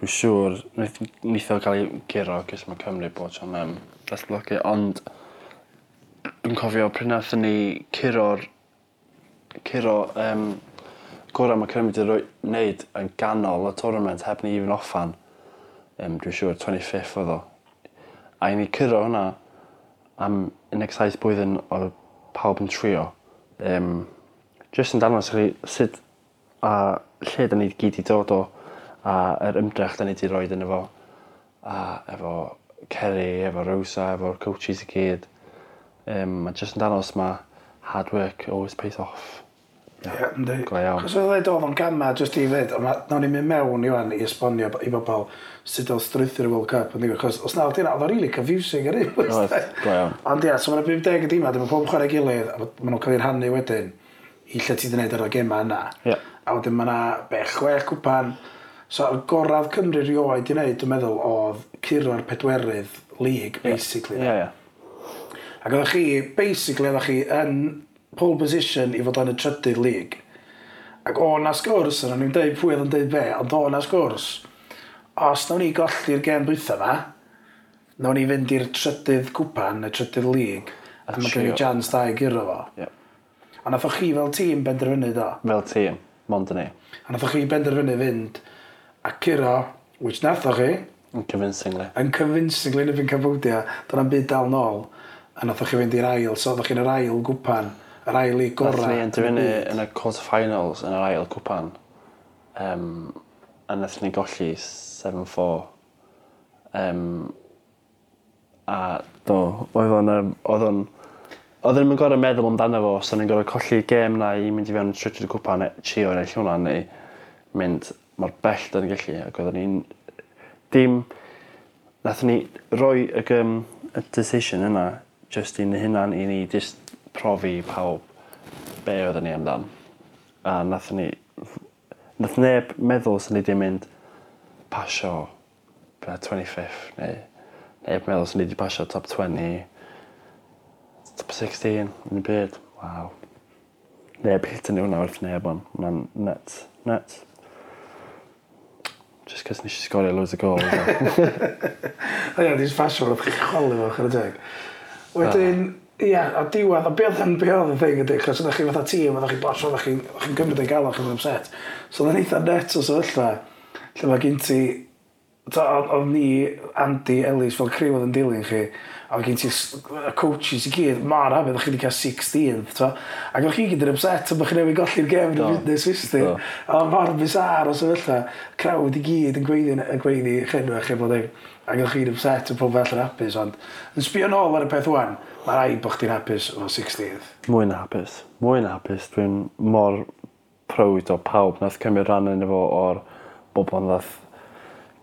Dwi'n siŵr, wnaeth o cael ei giro gys mae Cymru bod am um, datblygu, ond dwi'n cofio pryd nath ni curo'r curo um, gorau mae Cymru wedi wneud yn ganol y tournament heb ni even offan. Um, dwi'n siŵr 25th oedd o. A i ni curo hwnna am 17 blwyddyn o pawb yn trio Um, just yn dangos chi sut a lle da ni gyd i dod o a yr ymdrech da ni wedi roid yno fo a efo Kerry, efo Rosa efo'r coaches i gyd Um, ma' just yn dangos ma' hard work always pays off. Ie, ynddi. Go iawn. Cos oedd dweud o'n gama jyst i fyd, ond nawn ni'n mynd mewn i wan i esbonio i bobl sut oedd strwythu'r World Cup. Ynddi, cos os nawr dyna, oedd o'n really confusing ar un. Oedd, go iawn. Ond ia, so mae'n 50 y ma, dyma pob chwarae gilydd, a maen nhw'n cael ei rhannu wedyn i lle ti gwneud ar y gema yna. Yeah. A wedyn mae yna be, chwech cwpan. So, y goraf Cymru rioed i wneud, dwi'n meddwl, oedd curo'r pedwerydd league, basically. Yeah, yeah. Ac oeddech chi, basically, oeddech chi yn pole position i fod yn y trydydd lig. Ac o na sgwrs, yna ni'n dweud pwy oedd yn dweud be, ond o na sgwrs, os nawn ni golli'r gen dwytha fa, nawn ni fynd i'r trydydd cwpan y trydydd lig, a mae gen i jans da i gyrra fo. Yeah. A nathoch chi fel tîm benderfynu do? Fel tîm, mond yn ni. A nathoch chi benderfynu fynd a cyrra, which nathoch chi. Yn convincingly. Yn convincingly yn y fi'n cyfwdia, dyna'n byd dal nôl. A nathoch chi fynd i'r ail, so oeddech chi'n yr ail gwpan yr ail i gorau. Nath ni enderfynu yn y quarter-finals yn yr ail cwpan. Um, a nath ni golli 7-4. Um, a do, oedd o'n... Oedd o'n Oedd yn gorau meddwl amdano fo, so ni'n gorau colli gêm na i mynd i fewn yn trydydd cwpa neu trio neu lle hwnna neu mynd mor bell dyn ni'n gallu ac oedden ni'n dim nath ni roi y, um, y decision yna just i'n hynna'n i ni just profi pawb be oedden ni amdan. A nath ni... Nath neb meddwl sy'n ni di mynd pasio 25th neu neb meddwl sy'n ni di pasio top 20 top 16 yn y byd. Waw. Neb hityn ni hwnna wrth neb ond Mae'n nuts. Nuts. Just cos nes i sgorio loads o gol. Ond iawn, [laughs] di'n ffasiwn o'r chi'n chwalu fo, chyna teg. Wedyn, uh. Ia, a diwedd, a be oedd yn be oedd y thing ydy, chos ydych chi fatha tîm, ydych chi bos, ydych chi'n chi gymryd ei galon chi'n upset. So oedd yn eitha net o sefyllfa, lle mae gen ti, oedd ni, Andy, Ellis, fel criw oedd yn dilyn chi, a gen ti y coaches i gyd, mar a beth ydych chi wedi cael 16th, to. Ac ydych chi gyd yn upset, ydych chi newid golli'r gem yn y fitness fysdi. A mor bizar o sefyllfa, crawd i gyd yn gweiddi, yn gweiddi chenwa, chi bod ei a gyda chi'n upset yn pob allan hapus, ond yn sbio nôl ar y peth wan, mae rai bod chdi'n hapus o 60th. Mwy na hapus. Mwy na hapus. Dwi'n mor proud o pawb nath cymryd rhan yn efo o'r bobl ond nath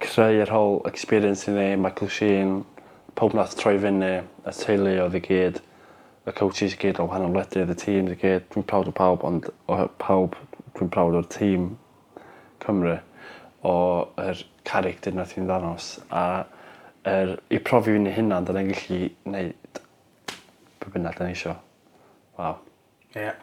creu'r whole experience i ni, Michael Sheen, pawb nath troi fyny, y teulu oedd i gyd, y coaches i gyd, o wahanol wledydd, y tîm i gyd. Dwi'n proud o pawb, ond o pawb dwi'n proud o'r tîm Cymru, o'r caracter nath i'n ddanos a er, i profi fi'n hynna, da ni'n gallu gwneud pe bynnag da ni eisiau. Waw. Ie. Yeah.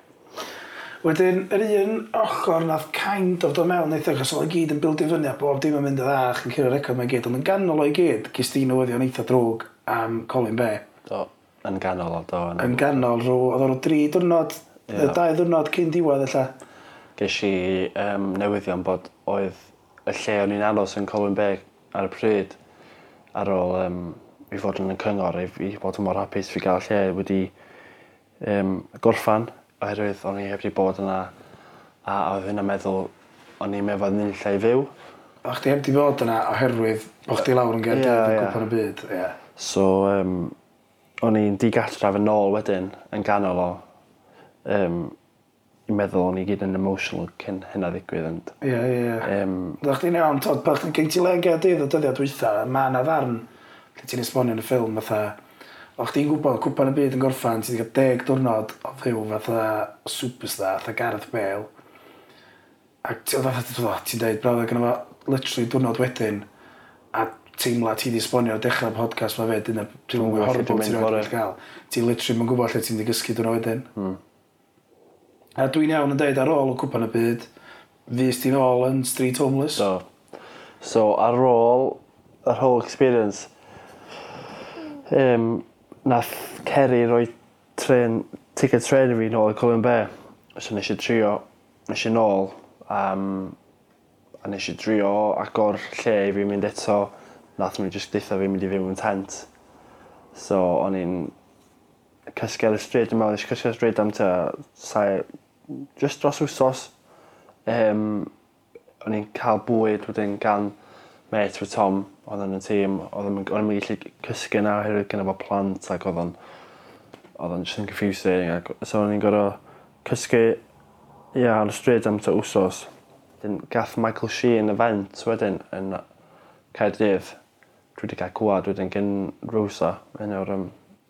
Wedyn, yr un ochr nath kind of do mewn eitha, achos oedd i gyd yn bildio fyny a bob dim yn mynd y dda, ddach yn cyrra'r record mae'n gyd, ond yn ganol o'i gyd, gys di newyddion eitha drwg am Colin Be. Do, yn ganol o, do. Yn, yn ganol rhyw, oedd o'r dri diwrnod, yeah. dau diwrnod cyn diwedd illa. Ges i um, newyddion bod oedd y lle o'n i'n aros yn Colwyn Bay ar y pryd ar ôl um, i fod yn y cyngor i, i fod yn mor hapus fi gael lle wedi um, gorffan oherwydd o'n i heb wedi bod yna a oedd hynna meddwl o'n i'n meddwl yn lle i fyw. A chdi heb wedi bod yna oherwydd bo chdi lawr yn gerdd yeah, yeah. gwybod y byd. Yeah. So um, o'n i'n digartraf yn ôl wedyn yn ganol o um, i meddwl o'n i gyd yn emotional cyn hynna ddigwydd. Ond, ie, ie. Um, Ddech chi'n iawn, tod, pan chdi'n geit i lega dydd o dyddiad dwytha, mae yna ddarn lle ti'n esbonio yn y ffilm, fatha, o chdi'n gwybod, cwpan y byd yn gorffan, ti'n cael deg diwrnod o fyw fatha superstar, fatha Gareth Bale, ac ti'n dweud, brawd, gyda fo, literally diwrnod wedyn, a teimla ti di esbonio ar dechrau'r podcast ma fe, dyna ti'n gwybod horrible ti'n rhaid cael. Ti literally, mae'n gwybod lle ti'n di gysgu dwi'n wedyn. Mm. A dwi'n iawn yn dweud ar ôl o cwpan y byd, fus ti'n ôl yn street homeless. So, so ar ôl yr whole experience, um, nath Kerry roi tren, ticket tren i fi nôl i Colin Bay. So nes i trio, nes i nôl, um, a nes i drio agor lle i fi mynd eto. Nath nhw'n just ditha fi mynd i fyw yn tent. So, o'n i'n cysgu ar y stryd, dwi'n meddwl, nes i cysgu ar y stryd am ta, just dros wsos um, o'n i'n cael bwyd wedyn gan met fy Tom oedd yn y tîm oedd yn o'n i'm yn gallu cysgu 'na oherwydd gynno fo plant ac oedd o'n oedd o'n just yn confusing ac so o'n i'n gor'o' cysgu ia ar y stryd am tua wsos. 'Dyn gath Michael Sheen event wedyn yn Caerdydd. Dwi wedi cael gwad wedyn gen Rosa un o'r um,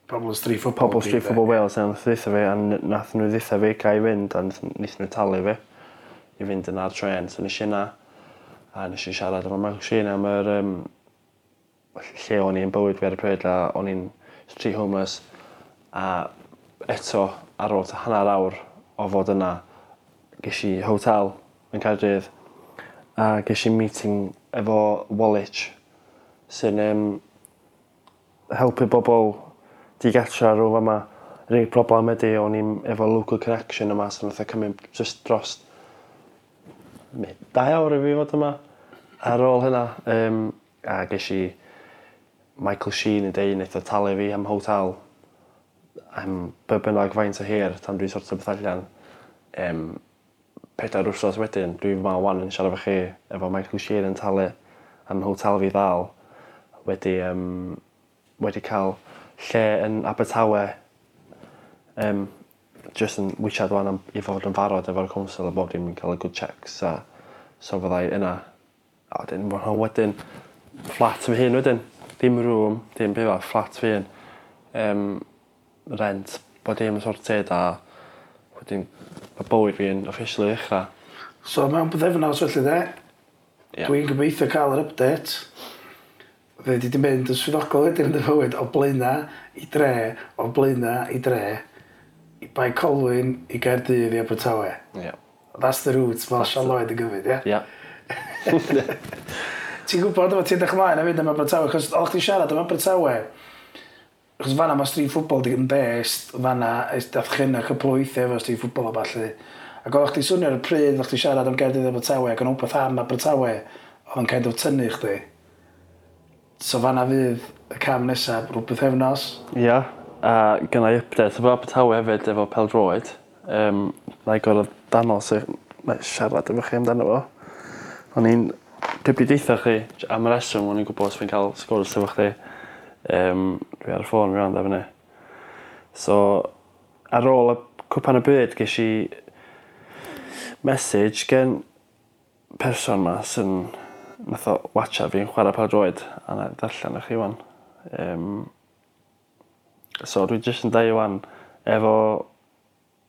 Pobl Street Football. Pobl Street Football Wales a nath ddeitha fi, a nath nhw ddeitha fi ca i fynd, a nath nhw talu fi i fynd yn ar tren. So nes i yna, a nes i siarad efo Machine am yr um, lle o'n i'n bywyd fi ar y pryd, a o'n i'n street homeless, a eto ar ôl hanner awr o fod yna, ges i hotel yn Caerdydd, a ges i meeting efo Woolwich, sy'n um, helpu bobl digatra rhyw fama. Yr unig problem ydy o'n i'n efo local connection yma sy'n fatha e cymryd just dros Mi, dau awr i fi fod yma ar ôl hynna. Um, a ges i Michael Sheen yn deud wnaeth o talu fi am hotel am bybynnag faint o hir tan dwi'n sort o beth allan. Um, pedair wrthos wedyn, dwi'n ma wan yn siarad efo chi efo Michael Sheen yn talu am hotel fi ddal. Wedi, um, wedi cael lle yn Abertawe um, just yn witsiad wan am i fod yn barod efo'r cownsel a bob dim yn ca'l y good checks a so fyddai yna. A wedyn ma' hwnna wedyn flat fy hun wedyn. Dim rŵm dim by' fach flat fy hun. um, rent bod dim yn sorted a wedyn ma' bywyd fi yn officially ddechrau So mewn bythefnos felly 'de? Ia. Dwi'n gobeithio cael yr update. Fe wedi di mynd yn swyddogol wedyn yn y fywyd o blaena i dre, o blaena i dre, i bai Colwyn i Gaerdydd i Abertawe. Yeah. That's the route mae Sean Lloyd yn gyfyd, ie? Yeah? Ie. [laughs] ti'n gwybod efo ti'n dechrau'n a fynd am Abertawe, chos o'ch chdi siarad am Abertawe, Chos fanna mae street football di yn best, fanna dath chynach y plwythau efo street football o falle. Ac o'ch chi'n swnio ar y pryd, o'ch chdi siarad am Gerdydd Abertawe ac yn opeth am Abertawe, oedd yn kind of tynnu chdi. So fanna fydd y cam nesaf rhywbeth efnos. Ia, yeah. a gynnau update. Efo Abertawe hefyd efo peldroed. Um, na i gorau danos e, siarad efo chi amdano fo. O'n i'n dybyd deitha chi am y reswm o'n i'n gwybod os fi'n cael sgwrs efo chdi. Um, dwi ar y ffôn rhan da fyny. So, ar ôl y cwpan y byd, ges i message gen person ma sy'n nath o watcha fi'n chwarae pawb droed a na darllen i chi wan. Um, so dwi jyst yn dweud wan efo,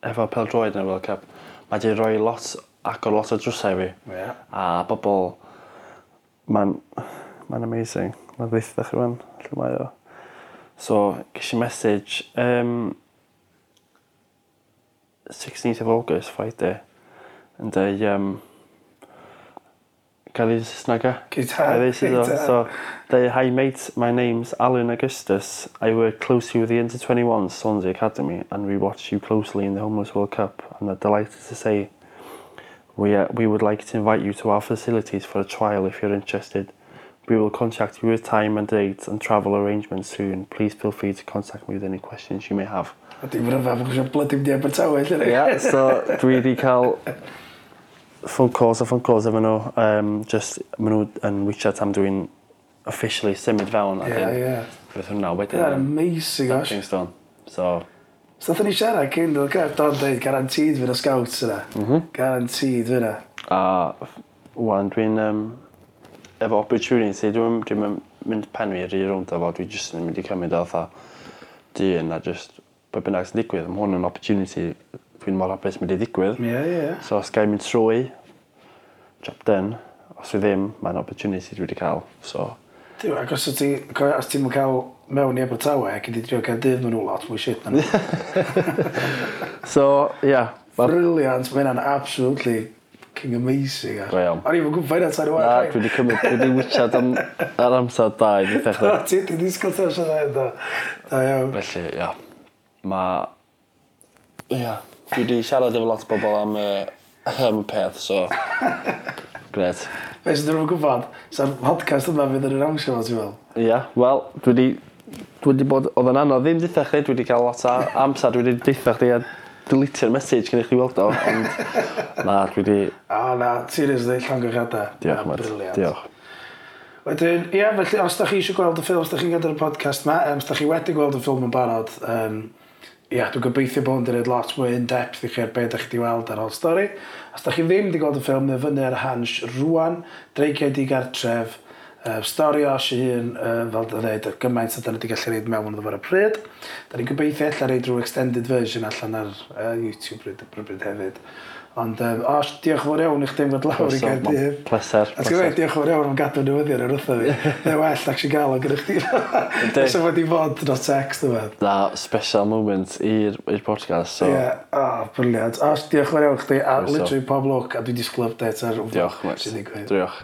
efo pel droed yn y World Cup. Mae di roi lot, agor lot o drwsau fi. Yeah. A bobl, mae'n ma amazing. Mae'n ddeth ddech chi wan, lle mae o. So, gysi message, um, 16th of August, Friday, yn dweud, um, gael ei Saesneg e? Gyda. Gael ei Saesneg. So, they, hi mate, my name's Alan Augustus. I work closely with the Under 21 Swansea Academy and we watch you closely in the Homeless World Cup. And I'm delighted to say we, uh, we would like to invite you to our facilities for a trial if you're interested. We will contact you with time and date and travel arrangements soon. Please feel free to contact me with any questions you may have. A dim ryfa, fod eisiau blydi mynd i Abertawe, yeah, so [laughs] dwi wedi cael phone calls a phone calls efo nhw. Um, just, maen nhw yn wichio am dwi'n officially symud fewn. Ie, yeah, ie. Yeah. Fydd hwnna wedyn. Yeah, amazing, gosh. Stepping Stone. So, So, ni siarad cyn, dwi'n gael Don dweud, garantid fyna scouts yna. Mm -hmm. Garantid fyna. A, wan, dwi'n... Um, efo opportunity, dwi'n dwi mynd pen fi rhi rownd efo, dwi'n just yn mynd i cymryd o dda dyn a just, bod bynnag sy'n digwydd, mae hwn yn opportunity dwi'n mor hapus mynd i ddigwydd. Ie, yeah, ie. Yeah. So os gael mynd trwy, job done. Os i ddim, mae'n opportunity dwi wedi cael. So, Dyw, ac os ti, os ti'n cael mewn i Abertawe, ac i di drio cael dydd maen nhw lot mwy shit na nhw. [laughs] so, ie. Yeah, Brilliant, mae hynna'n absolutely fucking amazing. Wel. O'n i'n gwybod faint ar y waith. Na, dwi wedi cymryd, dwi wedi wychad am, ar amser da i ddech chi. Ti wedi disgwyl te os yna da. Da iawn. Felly, ia. Mae... Ia. Fi wedi siarad efo lot o bobl am y hym peth, so... [laughs] Gret. Fe sy'n dod gwybod, sa'r podcast yma fydd yn yr amser yma, ti'n fel? Ia, wel, dwi wedi... Dwi wedi bod... Oedd yn anodd ddim dithach chdi, dwi wedi cael lot o amser, dwi wedi dithach chdi a delitio'r message gyda chi weld o, ond... [laughs] na, dwi wedi... O, oh, na, seriously, llon gyrchadau. Diolch, Matt. Diolch. Wedyn, ia, felly os da chi eisiau gweld y ffilm, os da chi'n gadael y podcast yma, um, os da chi wedi gweld y ffilm yn barod, um, ia, dwi'n gobeithio bod yn dweud lot mwy in-depth i chi ar beth ydych chi wedi weld ar ôl stori. Os ydych chi ddim wedi gweld y ffilm, neu fyny ar hans rwan, dreigiau di gartref, uh, stori o si hun, uh, fel dwi'n dweud, gymaint sydd wedi gallu reid mewn iddo fo'r y pryd. Da ni'n gobeithio allan reid rhyw extended version allan ar uh, YouTube rhywbryd hefyd. Ond, um, o, diolch fawr iawn i chdi am fod lawr i gael dydd. Pleser. A ti'n gwybod, diolch fawr iawn am gadw newyddion ar wrtho fi. Neu well, ac sy'n gael o gyda chdi. Os yma di fod dros text yma. Na, special moment i'r podcast. So. Ie, yeah. oh, briliant. O, diolch fawr iawn i chdi. A literally pob look, a dwi'n disgwyl update ar... Diolch, mate. Diolch.